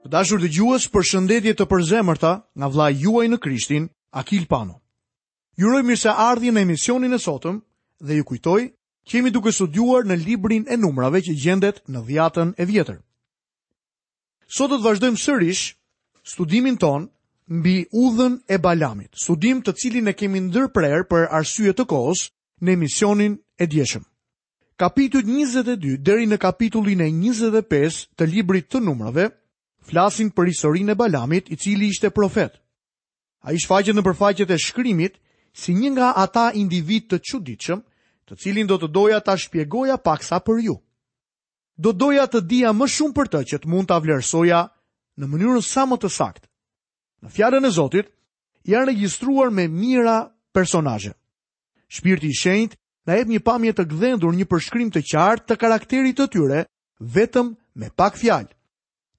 Të dashur dëgjues, përshëndetje të përzemërta nga vëllai juaj në Krishtin, Akil Pano. Ju uroj mirëseardhje në emisionin e sotëm dhe ju kujtoj që jemi duke studiuar në librin e numrave që gjendet në Dhjatën e Vjetër. Sot do të vazhdojmë sërish studimin tonë mbi udhën e Balamit, studim të cilin e kemi ndërprerë për arsye të kohës në emisionin e djeshëm. Kapitujt njëzet e dy deri në kapitullin e njëzet e pesë të librit të Numrave flasin për historinë e Balamit, i cili ishte profet. Ai shfaqet nëpër faqet e shkrimit si një nga ata individë të çuditshëm, të cilin do të doja ta shpjegoja paksa për ju. Do doja të dija më shumë për të që të mund ta vlerësoja në mënyrën sa më të saktë. Në fjalën e Zotit janë regjistruar me mijëra personazhe. Shpirti i Shenjtë na jep një pamje të gdhendur, një përshkrim të qartë të karakterit të tyre vetëm me pak fjalë.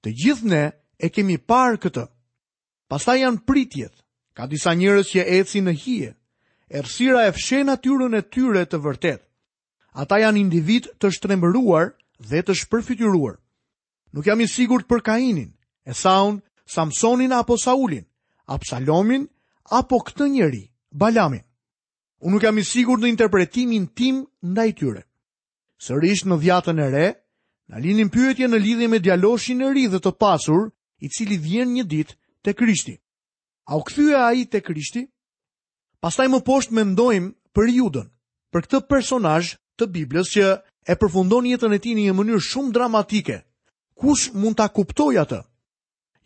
Të gjithë ne e kemi parë këtë. Pastaj janë pritjet. Ka disa njerëz që ecin në hije. Errësira e fsheh natyrën e tyre të vërtetë. Ata janë individë të shtrembëruar dhe të shpërfytyruar. Nuk jam i sigurt për Kainin, Esaun, Samsonin apo Saulin, Absalomin apo këtë njeri, Balamin. Unë nuk jam i sigurt në interpretimin tim ndaj tyre. Sërish në dhjatën e re, na lindin pyetje në lidhje me djaloshin e ri dhe të pasur, i cili vjen një ditë te Krishti. A u kthye ai te Krishti? Pastaj më poshtë mendojmë për Judën, për këtë personazh të Biblës që e përfundon jetën e tij në një mënyrë shumë dramatike. Kush mund ta kuptojë atë?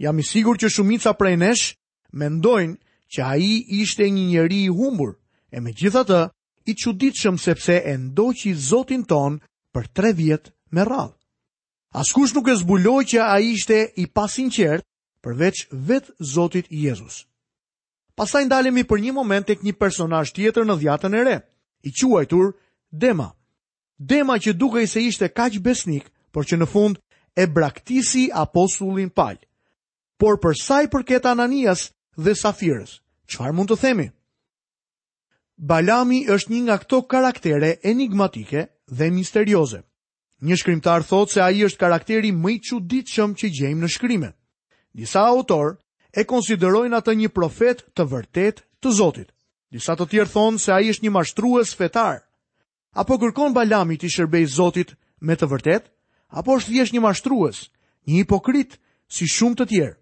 Jam i sigurt që shumica prej nesh mendojnë që ai ishte një njeri i humbur, e megjithatë, i çuditshëm sepse e ndoqi Zotin tonë për tre vjet me radhë. Askush nuk e zbuloi që ai ishte i pasinqertë përveç vetë Zotit Jezus. Pastaj ndalemi për një moment tek një personazh tjetër në Dhjatën e Re, i quajtur Dema. Dema që dukej se ishte kaq besnik, por që në fund e braktisi apostullin Pal. Por për sa i përket Ananias dhe Safirës, çfarë mund të themi? Balami është një nga këto karaktere enigmatike dhe misterioze. Një shkrimtar thotë se ai është karakteri më i çuditshëm që gjejmë në shkrime. Disa autorë e konsiderojnë atë një profet të vërtetë të Zotit. Disa të tjerë thonë se ai është një mashtrues fetar. A po kërkon Balami t'i shërbejë Zotit me të vërtetë, apo është thjesht një mashtrues, një hipokrit si shumë të tjerë.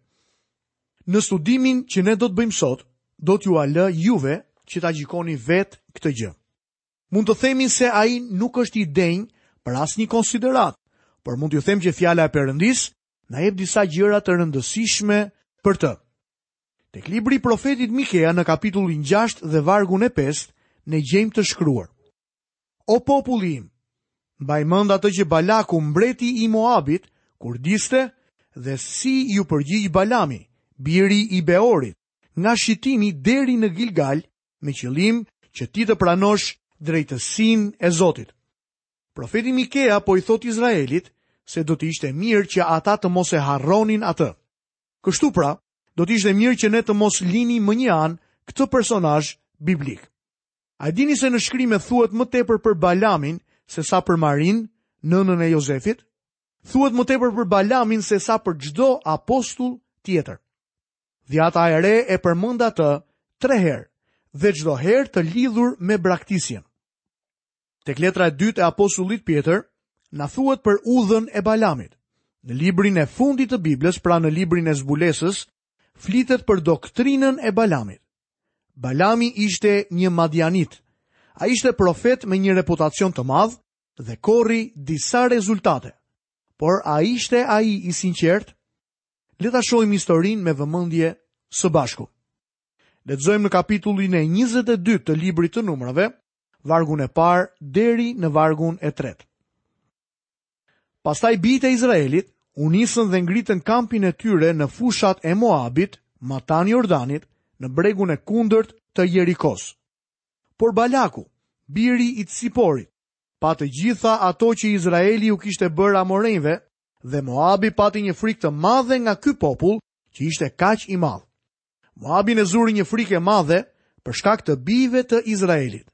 Në studimin që ne do të bëjmë sot, do t'jua lë juve që ta gjykoni vetë këtë gjë. Mund të themi se ai nuk është i denjë për asnjë konsideratë, por mund t'ju them që fjala e Perëndisë na jep disa gjëra të rëndësishme për të. Tek libri i profetit Mikea në kapitullin 6 dhe vargun e 5 ne gjejmë të shkruar: O populli im, mbaj mend atë që Balaku mbreti i Moabit kurdiste dhe si iu përgjigj Balami, biri i Beorit, nga Shitimi deri në Gilgal me qëllim që ti të pranosh drejtësinë e Zotit. Profeti Mikea po i thotë Izraelit se do të ishte mirë që ata të mos e harronin atë. Kështu pra, do të ishte mirë që ne të mos linim më një anë këtë personazh biblik. A e dini se në shkrime thuhet më tepër për Balamin sesa për Marinë, nënën e Jozefit? Thuhet më tepër për Balamin sesa për çdo apostull tjetër. Dhiata e re e përmend atë tre herë dhe çdo herë të lidhur me braktisjen. Tek letra e dytë e apostullit Pjetër na thuhet për udhën e Balamit. Në librin e fundit të Biblës, pra në librin e Zbulesës, flitet për doktrinën e Balamit. Balami ishte një madianit. Ai ishte profet me një reputacion të madh dhe korri disa rezultate. Por a ishte ai i sinqertë? Le ta shohim historinë me vëmendje së bashku. Lexojmë në kapitullin e 22 të librit të Numrave, vargun e parë deri në vargun e tretë. Pastaj bijtë e Izraelit u nisën dhe ngritën kampin e tyre në fushat e Moabit, matanë Jordanit, në bregun e kundërt të Jerikos. Por Balaku, biri i Ciporit, pa të gjitha ato që Izraeli u kishte bërë Amorejve, dhe Moabi pati një frikë të madhe nga ky popull që ishte kaq i madh. Moabin e zuri një frikë e madhe për shkak të bijve të Izraelit.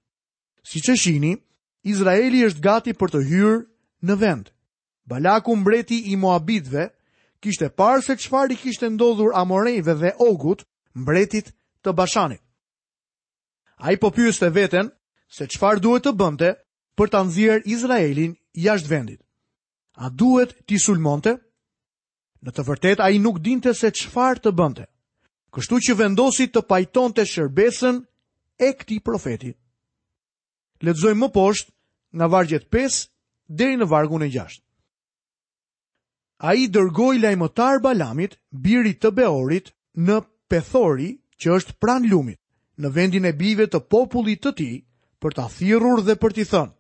Siç e shihni, Izraeli është gati për të hyrë në vend. Balaku mbreti i Moabitëve kishte parë se çfarë i kishte ndodhur Amorejve dhe Ogut, mbretit të Bashanit. Ai po pyeste veten se çfarë duhet të bënte për ta nxjerrë Izraelin jashtë vendit. A duhet t'i sulmonte? Në të vërtetë, ai nuk dinte se çfarë të bënte. Kështu që vendosi të pajtonte shërbesën e këtij profeti. Lexojmë më poshtë nga vargjet 5 deri në vargun e 6. Ai dërgoi lajmëtarë Balamit, birit të Beorit, në Pethori që është pranë lumit, në vendin e bijve të popullit të tij, për ta thirrur dhe për t'i thënë.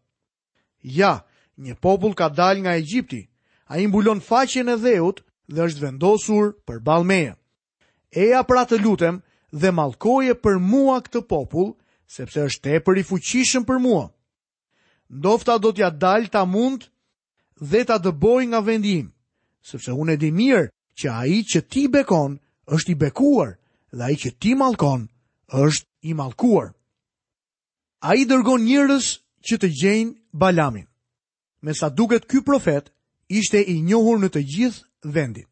Ja, një popull ka dalë nga Egjipti, ai mbulon faqen e dheut dhe është vendosur përballë meje. Eja pra të lutem dhe mallkoje për mua këtë popull, sepse është tepër i fuqishëm për mua. Ndofta do t'ia dal ta mund dhe ta dëboj nga vendi im, sepse unë e di mirë që ai që ti bekon është i bekuar dhe ai që ti mallkon është i mallkuar. Ai dërgon njerëz që të gjejnë Balamin. Me sa duket ky profet ishte i njohur në të gjithë vendin.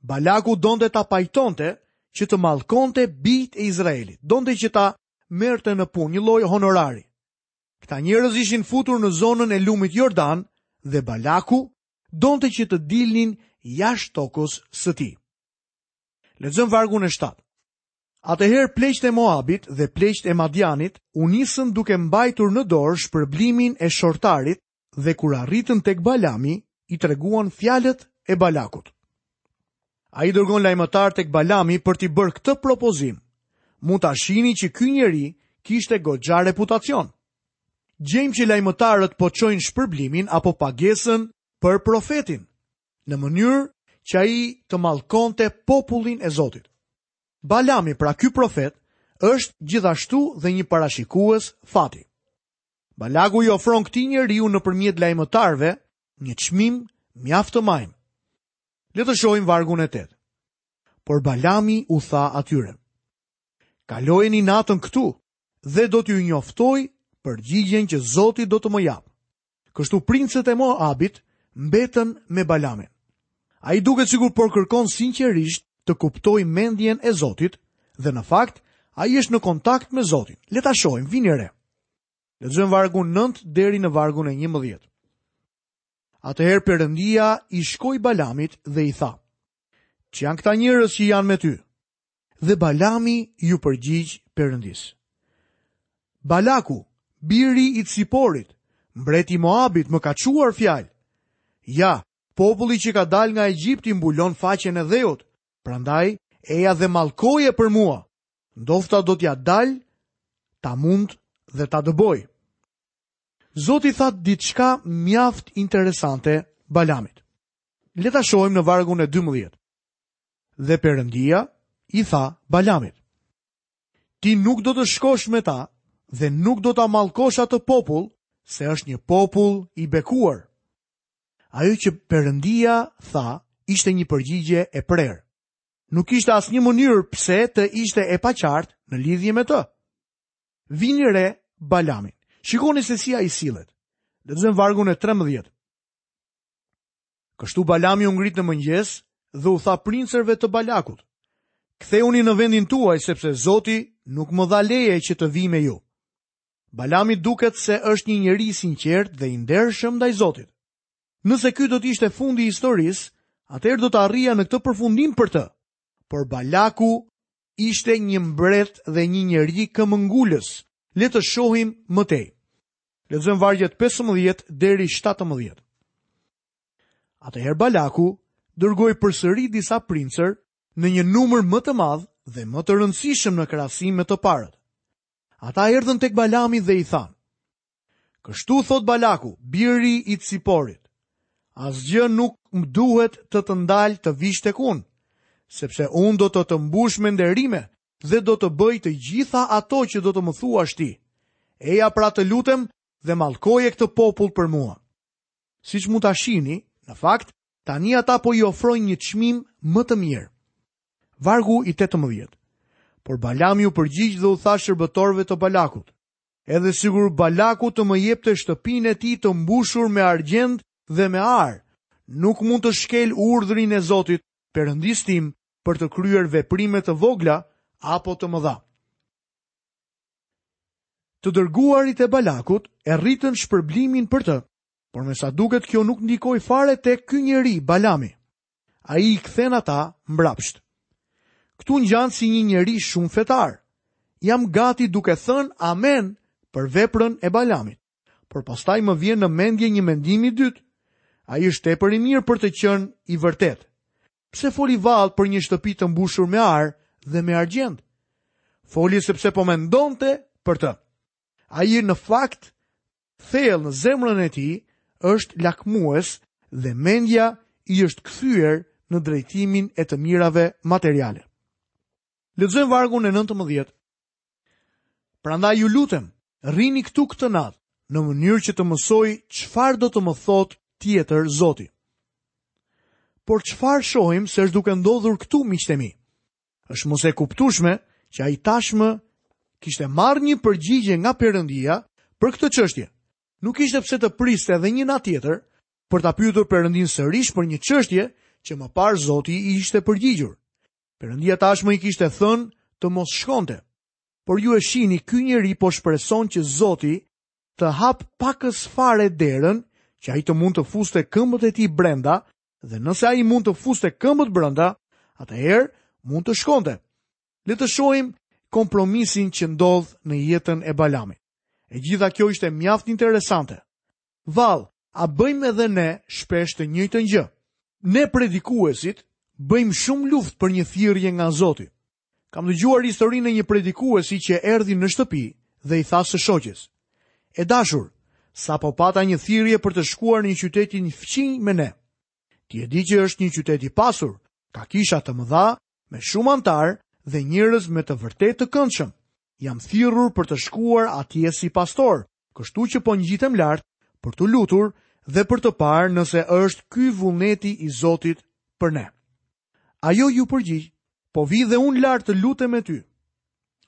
Balaku donte ta pajtonte që të mallkonte bijtë e Izraelit, donte që ta merrte në punë një lloj honorari. Këta njerëz ishin futur në zonën e lumit Jordan dhe Balaku donte që të dilnin jashtë tokës së tij. Lexojmë vargun e 7. Atëherë pleqtë e Moabit dhe pleqtë e Madianit u nisën duke mbajtur në dorë shpërblimin e shortarit dhe kur arritën tek Balami, i treguan fjalët e Balakut. Ai dërgon lajmëtarë tek Balami për t'i bërë këtë propozim. Mund ta shihni që ky njeri kishte goxha reputacion. Gjejmë që lajmëtarët po çojnë shpërblimin apo pagesën për profetin, në mënyrë që ai të mallkonte popullin e Zotit. Balami, pra ky profet, është gjithashtu dhe një parashikues fati. Balaku i ofron këtij njeriu nëpërmjet lajmëtarëve një çmim mjaft të majmë. Le të shohim vargun e 8. Por Balami u tha atyre: Kalojeni natën këtu dhe do t'ju njoftoj përgjigjen që Zoti do të më japë. Kështu princët e Moabit mbetën me Balamin. Ai duket sikur po kërkon sinqerisht të kuptojë mendjen e Zotit dhe në fakt ai është në kontakt me Zotin. Le ta shohim, vini re. Lexojmë vargun 9 deri në vargun e 11. Atëherë Perëndia i shkoi Balamit dhe i tha: "Ç'janë këta njerëz që janë me ty? Dhe Balami iu përgjigj Perëndisë. Balaku, biri i Ciporit, mbreti i Moabit, më ka çuar fjalë. Ja, populli që ka dalë nga Egjipti mbulon faqen e dheut, prandaj eja dhe mallkoje për mua. Ndofta do t'ia dal ta mund dhe ta dëboj. Zoti tha diçka mjaft interesante Balamit. Le ta shohim në vargun e 12. Dhe Perëndia i tha Balamit: Ti nuk do të shkosh me ta dhe nuk do ta mallkosh atë popull, se është një popull i bekuar. Ajo që Perëndia tha ishte një përgjigje e prerë. Nuk kishte asnjë mënyrë pse të ishte e paqartë në lidhje me të. Vini re Balamin. Shikoni se si ai sillet. Lexojmë vargun e 13. Kështu Balami u ngrit në mëngjes dhe u tha princërve të Balakut, Kthehuni në vendin tuaj, sepse Zoti nuk më dha leje që të vij me ju. Balami duket se është një njeri i sinqertë dhe i ndershëm ndaj Zotit. Nëse ky do të ishte fundi i historisë, atëherë do të arrija në këtë përfundim për të. Por Balaku ishte një mbret dhe një njeri këmbëngulës. Le të shohim më tej. Lexojmë vargjet 15 deri 17. Atëherë Balaku dërgoi përsëri disa princër në një numër më të madh dhe më të rëndësishëm në krahasim me të parët. Ata erdhën tek Balami dhe i thanë: Kështu thotë Balaku, biri i Ciporit, Asgjë nuk duhet të të ndalë të vish tek unë, sepse unë do të të mbush me nderime dhe do të bëj të gjitha ato që do të më thuash ti. Eja pra të lutem dhe mallkoje këtë popull për mua. Siç mund ta shihni, në fakt, tani ata po i ofrojnë një çmim më të mirë. Vargu i tetëmbëdhjetë. Por Balami u përgjigj dhe u tha shërbëtorëve të Balakut, Edhe sikur Balaku të më jepte shtëpinë e tij të mbushur me argjend dhe me ar, nuk mund të shkel urdhrin e Zotit, Perëndisë tim, për të kryer veprime të vogla apo të mëdha. Të dërguarit e Balakut e rritën shpërblimin për të, por me sa duket kjo nuk ndikoi fare tek ky njeri, Balami. Ai i kthen ata mbrapsht. Këtu ngjan si një njeri shumë fetar. Jam gati duke thënë amen për veprën e Balamit. Por pastaj më vjen në mendje një mendim i dytë. Ai është tepër i mirë për të qenë i vërtetë. Pse foli vallë për një shtëpi të mbushur me ar dhe me argjend? Foli sepse po mendonte për të. Ai në fakt Thellë në zemrën e tij është lakmues dhe mendja i është kthyer në drejtimin e të mirave materiale. Lexojmë vargun e 19. Prandaj ju lutem, rrini këtu këtë natë, në mënyrë që të mësoj çfarë do të më thotë tjetër Zoti. Por çfarë shohim se është duke ndodhur këtu miqtë e mi? Është më se e kuptueshme që ai tashmë kishte marrë një përgjigje nga Perëndia për këtë çështje. Nuk kishte pse të priste edhe një natë tjetër për ta pyetur Perëndinë sërish për një çështje që më parë Zoti i ishte përgjigjur. Perëndia tashmë i kishte thënë të mos shkonte. Por ju e shihni, ky njeri po shpreson që Zoti të hap pakëz fare derën që ai të mund të fuste këmbët e tij brenda dhe nëse ai mund të fuste këmbët brenda, atëherë mund të shkonte. Le të shohim kompromisin që ndodh në jetën e Balamit. E gjitha kjo ishte mjaft interesante. Vallë, a bëjmë edhe ne shpesh të njëjtën gjë? Ne predikuesit bëjmë shumë luftë për një thirrje nga Zoti. Kam dëgjuar historinë e një predikuesi që erdhi në shtëpi dhe i tha së shoqes, E dashur, sapo pata një thirrje për të shkuar në qytetin fqinj me ne. Ti e di që është një qytet i pasur, ka kisha të mëdha, me shumë anëtarë dhe njerëz me të vërtetë të këndshëm. Jam thirrur për të shkuar atje si pastor, kështu që po ngjitem lart për t'u lutur dhe për të parë nëse është ky vullneti i Zotit për ne. Ajo iu përgjigj, Po vij dhe unë lart të lutem me ty.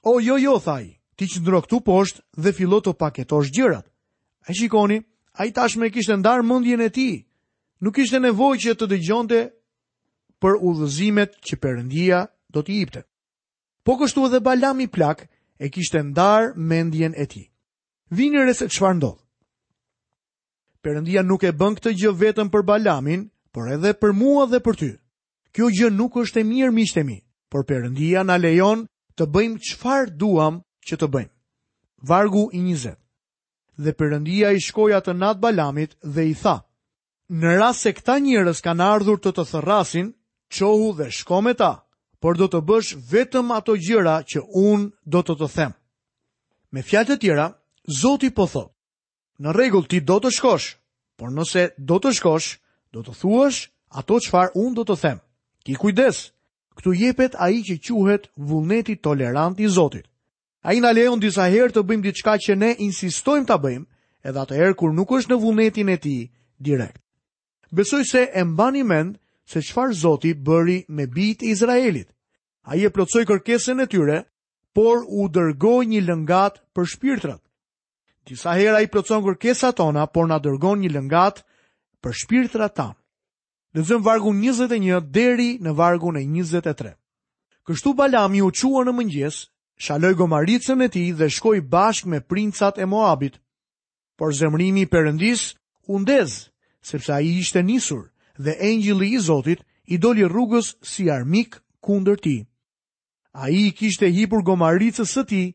O, jo, jo, tha ai, ti qëndro këtu poshtë dhe fillo të paketosh gjërat. E shikoni, ai tashmë e kishte ndarë mendjen e tij. Nuk kishte nevojë që të dëgjonte për udhëzimet që Perëndia do t'i jepte. Po kështu edhe Balami plak e kishte ndarë mendjen e tij. Vini re se çfarë ndodh. Perëndia nuk e bën këtë gjë vetëm për Balamin, por edhe për mua dhe për ty. Kjo gjë nuk është e mirë miqtë e mi, por Perëndia na lejon të bëjmë çfarë duam që të bëjmë. Vargu i 20. Dhe Perëndia i shkoi atë natë Balamit dhe i tha: Në rast se këta njerëz kanë ardhur të të thërrasin, çohu dhe shko me ta, por do të bësh vetëm ato gjëra që unë do të të them. Me fjalë të tjera, Zoti po thotë, Në rregull, ti do të shkosh, por nëse do të shkosh, do të thuash ato çfarë unë do të them. Ki kujdes. Këtu jepet ai që quhet vullneti tolerant i Zotit. Ai na lejon disa herë të bëjmë diçka që ne insistojmë ta bëjmë, edhe atëherë kur nuk është në vullnetin e tij direkt. Besoj se e mbani mend se çfarë Zoti bëri me bijtë e Izraelit. Ai e plotësoi kërkesën e tyre, por u dërgoi një lëngatë për shpirtrat. Disa herë ai plotëson kërkesat tona, por na dërgon një lëngatë për shpirtrat tanë. Lexojmë vargun 21 deri në vargun e 23. Kështu Balami u çua në mëngjes, shaloi gomaricën e tij dhe shkoi bashkë me princat e Moabit. Por zemërimi i Perëndisë u ndez, sepse ai ishte nisur dhe engjëlli i Zotit i doli rrugës si armik kundër tij. Ai i kishte hipur gomaricës së tij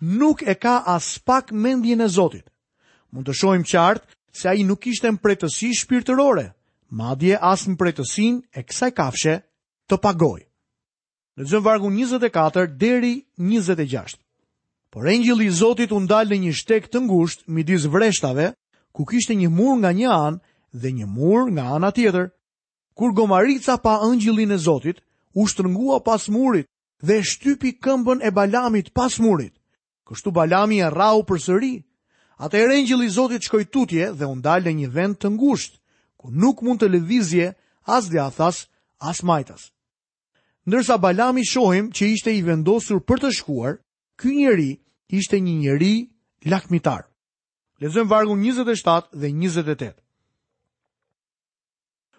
Nuk e ka aspak mendjen e Zotit. Mund të shohim qartë se ai nuk kishte mprehtësi shpirtërore, madje as mprehtësinë e kësaj kafshe të pagojë. Lexojmë vargun 24 deri 26. Por engjëlli i Zotit u ndal në një shteg të ngushtë midis vreshtave, ku kishte një mur nga një anë dhe një mur nga ana tjetër. Kur gomarica pa engjëllin e Zotit, u shtrëngua pas murit dhe shtypi këmbën e Balamit pas murit. Kështu Balami e rrahu përsëri. Atëherë engjëlli i Zotit shkoi tutje dhe u ndal në një vend të ngushtë, ku nuk mund të lëvizje as djathtas, as majtas. Ndërsa Balami shohim që ishte i vendosur për të shkuar, ky njeri ishte një njeri lakmitar. Lexojmë vargun 27 dhe 28.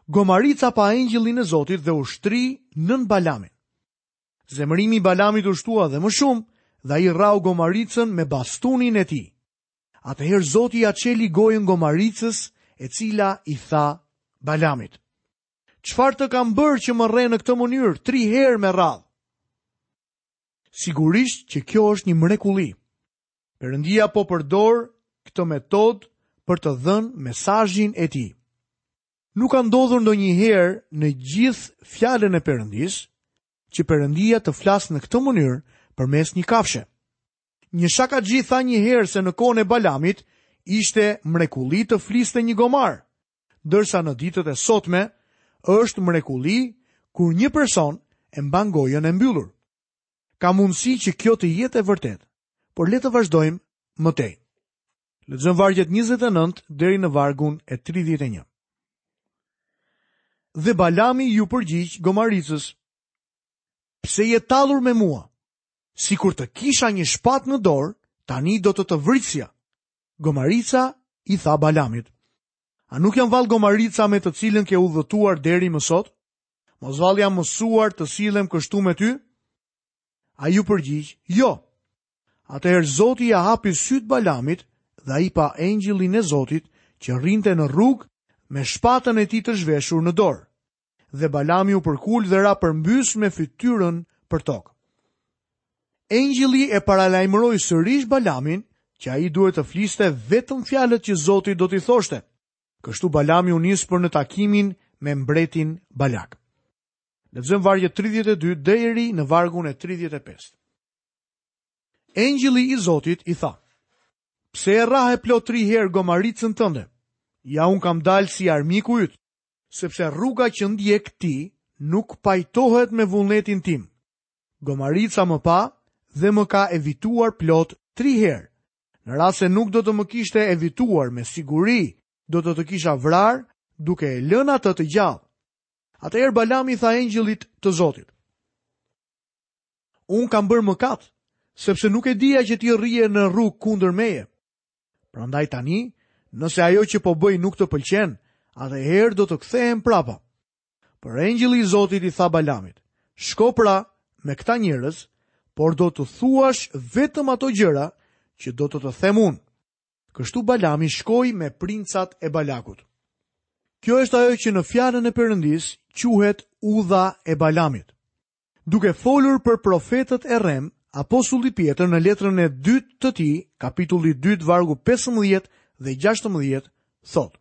Gomarica pa engjëllin e Zotit dhe u shtri nën Balamin. Zemërimi i Balamit u shtua dhe më shumë, dhe ai rrahu gomaricën me bastunin e tij. Atëherë Zoti ia çeli gojën gomaricës, e cila i tha Balamit: Çfarë të kam bërë që më rreh në këtë mënyrë tri herë me radhë? Sigurisht që kjo është një mrekulli. Perëndia po përdor këtë metodë për të dhënë mesazhin e tij. Nuk ka ndodhur ndonjëherë në gjithë fjalën e Perëndisë që Perëndia të flasë në këtë mënyrë përmes një kafshe. Një shakaxhi tha një herë se në kohën e Balamit ishte mrekulli të fliste një gomar, ndërsa në ditët e sotme është mrekulli kur një person e mban gojën e mbyllur. Ka mundësi që kjo të jetë e vërtetë, por le të vazhdojmë më tej. Lexojmë vargjet 29 deri në vargun e 31. Dhe Balami iu përgjigj Gomaricës: Pse je tallur me mua? Sikur të kisha një shpatë në dorë, tani do të të vrisja. Gomarica i tha Balamit: A nuk jam vallë Gomarica me të cilën ke udhëtuar deri më sot? Mos vallë jam mësuar të sillem kështu me ty? Ai u përgjigj, jo. Atëherë Zoti ia hapi sytë Balamit dhe ai pa engjëllin e Zotit që rrinte në rrugë me shpatën e tij të zhveshur në dorë. Dhe Balami u përkul dhe ra përmbys me fytyrën për tokë. Engjëlli e paralajmëroi sërish Balamin që ai duhet të fliste vetëm fjalët që Zoti do t'i thoshte. Kështu Balami u nis për në takimin me mbretin Balak. Lexojmë vargjet 32 deri në vargun e 35. Engjëlli i Zotit i tha: Pse e rrahe plot tri herë gomaricën tënde? Ja unë kam dalë si armiku yt, sepse rruga që ndjek ti nuk pajtohet me vullnetin tim. Gomarica më pa dhe më ka evituar plot tri herë, Në rast se nuk do të më kishte evituar me siguri do të të kisha vrarë duke e lënë atë të gjallë. Atëherë Balami i tha engjëllit të Zotit. Unë kam bërë mëkat, sepse nuk e dija që ti rrije në rrugë kundër meje. Prandaj tani, nëse ajo që po bëj nuk të pëlqen, atëherë do të kthehem prapa. Por engjëlli i Zotit i tha Balamit, Shko pra me këta njerëz, por do të thuash vetëm ato gjëra që do të të them unë. Kështu Balami shkoi me princat e Balakut. Kjo është ajo që në fjalën e Perëndisë quhet udha e Balamit. Duke folur për profetët e rremë, apostulli Pjetër në letrën e dytë të tij, kapitulli 2, vargu 15 dhe 16, thotë: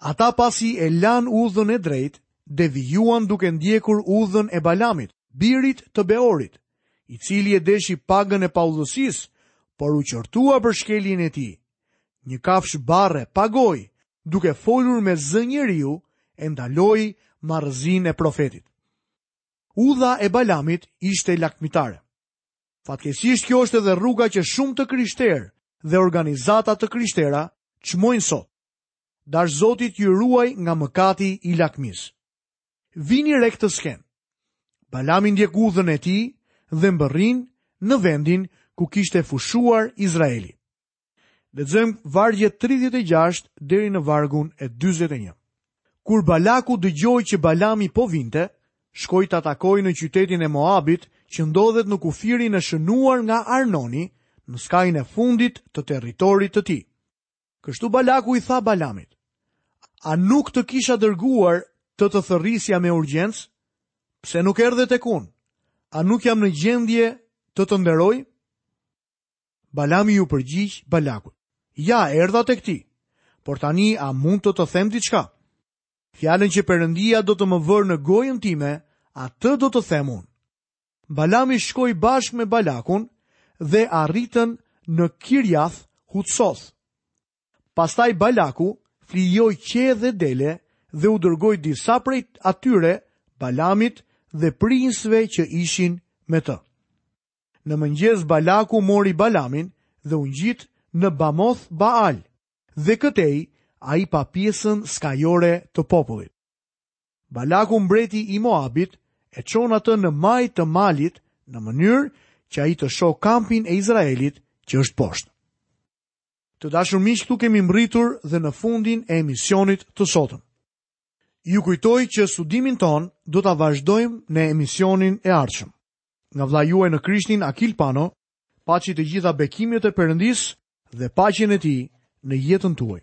Ata pasi e lanë udhën e drejtë, devijuan duke ndjekur udhën e Balamit, birit të Beorit, i cili e deshi pagën e paudhësisë, por u qortua për shkeljen e tij. Një kafshë barre pa gojë, duke folur me zë njeriu, e ndaloi marrëzinë e profetit. Udha e Balamit ishte lakmitare. Fatkeqësisht kjo është edhe rruga që shumë të krishterë dhe organizata të krishtera çmojnë sot. Dashtë Zoti t'ju ruajë nga mëkati i lakmisë. Vini re këtë skenë. Balami ndjek udhën e tij dhe mbërrin në vendin ku kishte fushuar Izraeli. Lexojmë vargjet 36 deri në vargun e 41. Kur Balaku dëgjoi që Balami po vinte, shkoi ta takojë në qytetin e Moabit, që ndodhet në kufirin e shënuar nga Arnoni, në skajin e fundit të territorit të tij. Kështu Balaku i tha Balamit: A nuk të kisha dërguar të të thërrisja me urgjencë? Pse nuk erdhe tek unë? A nuk jam në gjendje të të nderoj? Balami iu përgjigj Balakut. Ja, erdha tek ti. Por tani a mund të të them diçka? Fjalën që Perëndia do të më vërë në gojën time, atë do të them unë. Balami shkoi bashkë me Balakun dhe arritën në Kirjath Hutsoth. Pastaj Balaku flijoi qe dhe dele dhe u dërgoi disa prej atyre Balamit dhe princave që ishin me të. Në mëngjes Balaku mori Balamin dhe u ngjit në Bamoth Baal, dhe këtej ai pa pjesën skajore të popullit. Balaku mbreti i Moabit e çon atë në majë të malit në mënyrë që ai të shohë kampin e Izraelit që është poshtë. Të dashur miq, këtu kemi mbërritur dhe në fundin e emisionit të sotëm. Ju kujtoj që studimin tonë do ta vazhdojmë në emisionin e ardhshëm. Nga vëllai juaj në Krishtin Akil Pano, paçi të gjitha bekimet e Perëndisë dhe paqen e Tij në jetën tuaj.